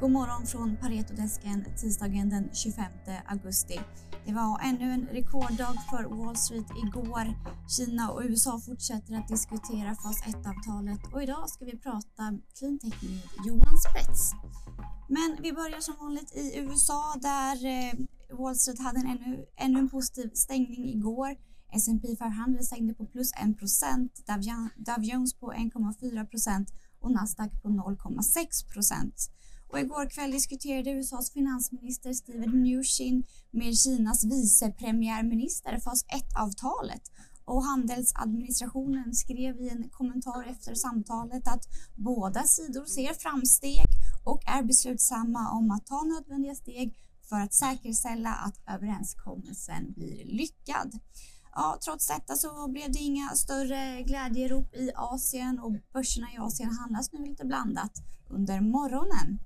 God morgon från Paretodesken tisdagen den 25 augusti. Det var ännu en rekorddag för Wall Street igår. Kina och USA fortsätter att diskutera fas 1-avtalet och idag ska vi prata cleantech med Johan Spets. Men vi börjar som vanligt i USA där eh, Wall Street hade en ännu, ännu en positiv stängning igår. S&P 500 stängde på plus 1 procent, Dow Jones på 1,4 procent och Nasdaq på 0,6 procent. Och igår kväll diskuterade USAs finansminister Steven Mnuchin med Kinas vicepremiärminister fas 1-avtalet och handelsadministrationen skrev i en kommentar efter samtalet att båda sidor ser framsteg och är beslutsamma om att ta nödvändiga steg för att säkerställa att överenskommelsen blir lyckad. Ja, trots detta så blev det inga större glädjerop i Asien och börserna i Asien handlas nu lite blandat under morgonen.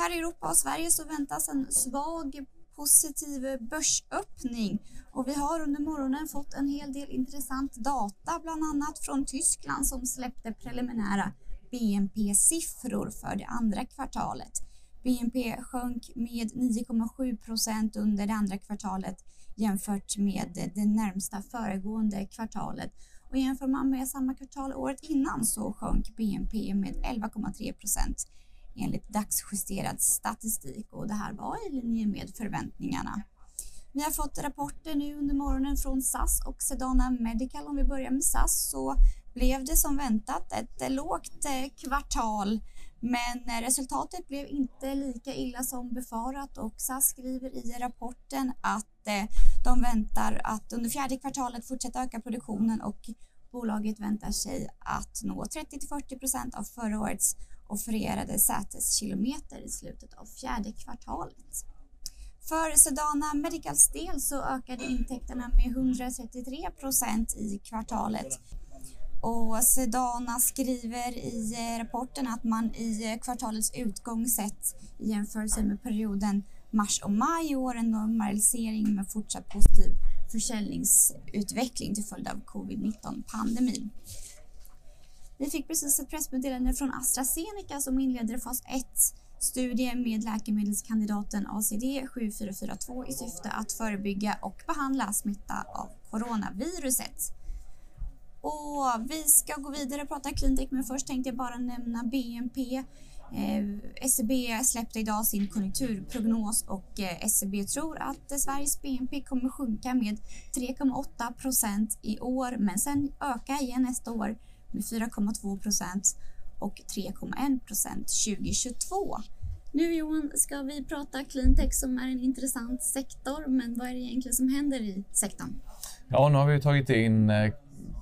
Här i Europa och Sverige så väntas en svag positiv börsöppning och vi har under morgonen fått en hel del intressant data, bland annat från Tyskland som släppte preliminära BNP-siffror för det andra kvartalet. BNP sjönk med 9,7 procent under det andra kvartalet jämfört med det närmsta föregående kvartalet. Och jämför man med samma kvartal året innan så sjönk BNP med 11,3 procent enligt dagsjusterad statistik och det här var i linje med förväntningarna. Vi har fått rapporter nu under morgonen från SAS och Sedana Medical. Om vi börjar med SAS så blev det som väntat ett eh, lågt eh, kvartal men eh, resultatet blev inte lika illa som befarat och SAS skriver i rapporten att de väntar att under fjärde kvartalet fortsätta öka produktionen och bolaget väntar sig att nå 30-40 procent av förra årets offererade säteskilometer i slutet av fjärde kvartalet. För Sedana Medicals del så ökade intäkterna med 133 procent i kvartalet. Och Sedana skriver i rapporten att man i kvartalets utgång sett i jämförelse med perioden mars och maj i år en normalisering med fortsatt positiv försäljningsutveckling till följd av covid-19 pandemin. Vi fick precis ett pressmeddelande från AstraZeneca som inleder fas 1 studie med läkemedelskandidaten ACD7442 i syfte att förebygga och behandla smitta av coronaviruset. Och vi ska gå vidare och prata cleantech men först tänkte jag bara nämna BNP. Eh, SCB släppte idag sin konjunkturprognos och eh, SCB tror att eh, Sveriges BNP kommer sjunka med 3,8 procent i år men sen öka igen nästa år med 4,2 procent och 3,1 procent 2022. Nu Johan ska vi prata cleantech som är en intressant sektor, men vad är det egentligen som händer i sektorn? Ja, nu har vi tagit in eh,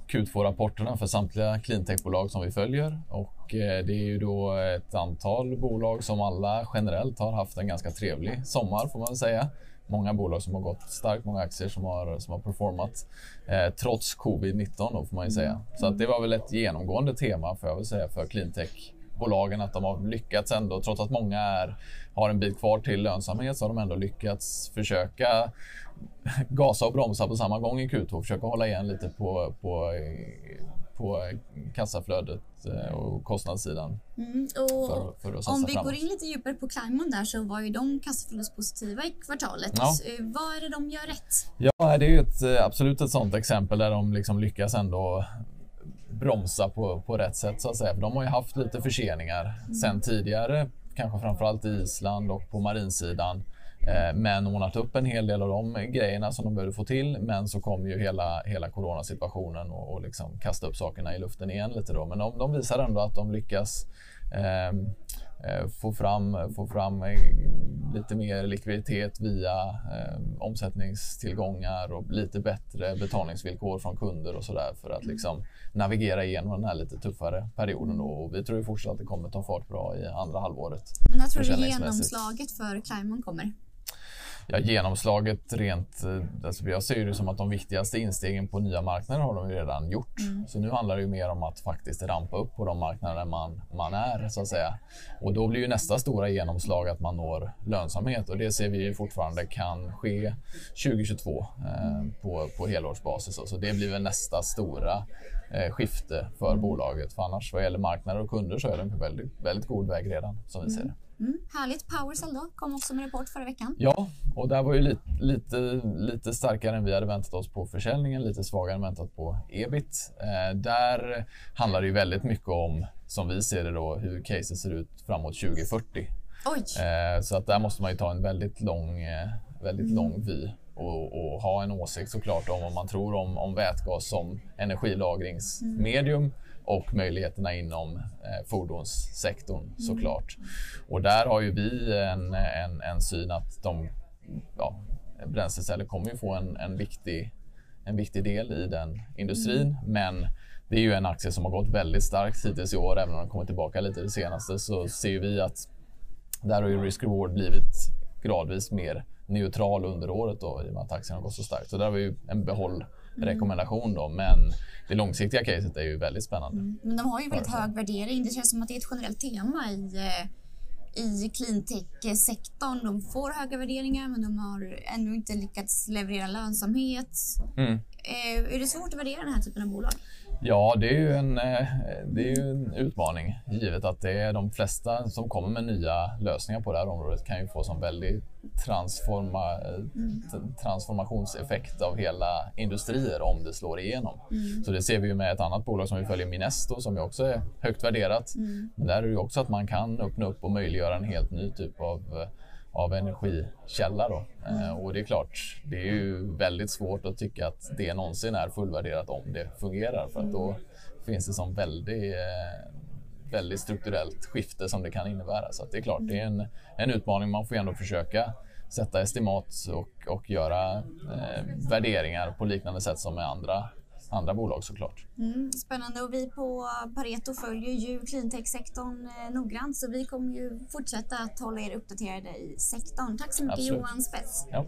Q2-rapporterna för samtliga cleantechbolag som vi följer och eh, det är ju då ett antal bolag som alla generellt har haft en ganska trevlig sommar får man säga många bolag som har gått starkt, många aktier som har, som har performat eh, trots covid-19 då, får man ju säga. Så att det var väl ett genomgående tema får jag väl säga för cleantech cleantech-bolagen att de har lyckats ändå, trots att många är, har en bit kvar till lönsamhet, så har de ändå lyckats försöka gasa och bromsa på samma gång i Q2, försöka hålla igen lite på, på på kassaflödet eh, och kostnadssidan. Mm, och för, för om vi framåt. går in lite djupare på Climon där så var ju de kassaflödespositiva i kvartalet. Ja. Eh, vad är det de gör rätt? Ja, det är ett, eh, absolut ett sånt exempel där de liksom lyckas ändå bromsa på, på rätt sätt så att säga. För de har ju haft lite förseningar mm. sen tidigare, kanske framförallt i Island och på marinsidan. Eh, men ordnat upp en hel del av de grejerna som de behövde få till. Men så kom ju hela, hela coronasituationen och, och liksom kasta upp sakerna i luften igen lite då. Men de, de visar ändå att de lyckas eh, eh få fram, få fram eh, lite mer likviditet via eh, omsättningstillgångar och lite bättre betalningsvillkor från kunder och sådär för att liksom navigera igenom den här lite tuffare perioden. Och vi tror fortsatt att det kommer ta fart bra i andra halvåret. När tror du genomslaget för Climon kommer? Ja, genomslaget rent... Eh, alltså jag ser det som att de viktigaste instegen på nya marknader har de redan gjort. Mm. Så nu handlar det mer om att faktiskt rampa upp på de marknader man, man är, så att säga. Och då blir ju nästa stora genomslag att man når lönsamhet och det ser vi fortfarande kan ske 2022 eh, på, på helårsbasis. Så det blir väl nästa stora eh, skifte för mm. bolaget. För annars vad gäller marknader och kunder så är de på väldigt, väldigt god väg redan, som vi ser det. Mm, härligt. Powercell då kom också med rapport förra veckan. Ja, och där var ju lite, lite, lite starkare än vi hade väntat oss på försäljningen, lite svagare än väntat på ebit. Eh, där handlar det ju väldigt mycket om, som vi ser det då, hur caset ser ut framåt 2040. Oj! Eh, så att där måste man ju ta en väldigt lång, eh, väldigt mm. lång vy och, och, ha en åsikt såklart om vad man tror om, om vätgas som energilagringsmedium mm. Och möjligheterna inom eh, fordonssektorn såklart. Och där har ju vi en, en, en syn att de ja, bränsleceller kommer ju få en, en, viktig, en viktig del i den industrin. Mm. Men det är ju en aktie som har gått väldigt starkt hittills i år, även om den kommer tillbaka lite det senaste så ser vi att där har ju risk-reward blivit gradvis mer neutral under året då, i och med att aktien har gått så starkt. Så där var ju en behållrekommendation då, men det långsiktiga caset är ju väldigt spännande. Mm. Men de har ju väldigt hög värdering. Det känns som att det är ett generellt tema i eh, i cleantech-sektorn. De får höga värderingar men de har ännu inte lyckats leverera lönsamhet. Mm. Eh, är det svårt att värdera den här typen av bolag? Ja, det är ju en, eh, det är en utmaning givet att det är de flesta som kommer med nya lösningar på det här området kan ju få som väldigt transforma, mm. transformationseffekt av hela industrier om det slår igenom. Mm. Så det ser vi ju med ett annat bolag som vi följer, Minesto, som ju också är högt värderat. Mm. Men där är det ju också att man kan öppna upp och möjliggöra en helt ny typ av av energikälla. Då. Eh, och det är klart, det är ju väldigt svårt att tycka att det någonsin är fullvärderat om det fungerar för att då mm. finns det som väldigt, eh, väldigt strukturellt skifte som det kan innebära. Så det är klart, det är en, en utmaning. Man får ändå försöka sätta estimat och, och göra eh, värderingar på liknande sätt som med andra andra bolag såklart. Mm, spännande och vi på Pareto följer ju cleantech-sektorn eh, noggrant så vi kommer ju fortsätta att hålla er uppdaterade i sektorn. Tack så mycket Absolut. Johan Spets. Ja.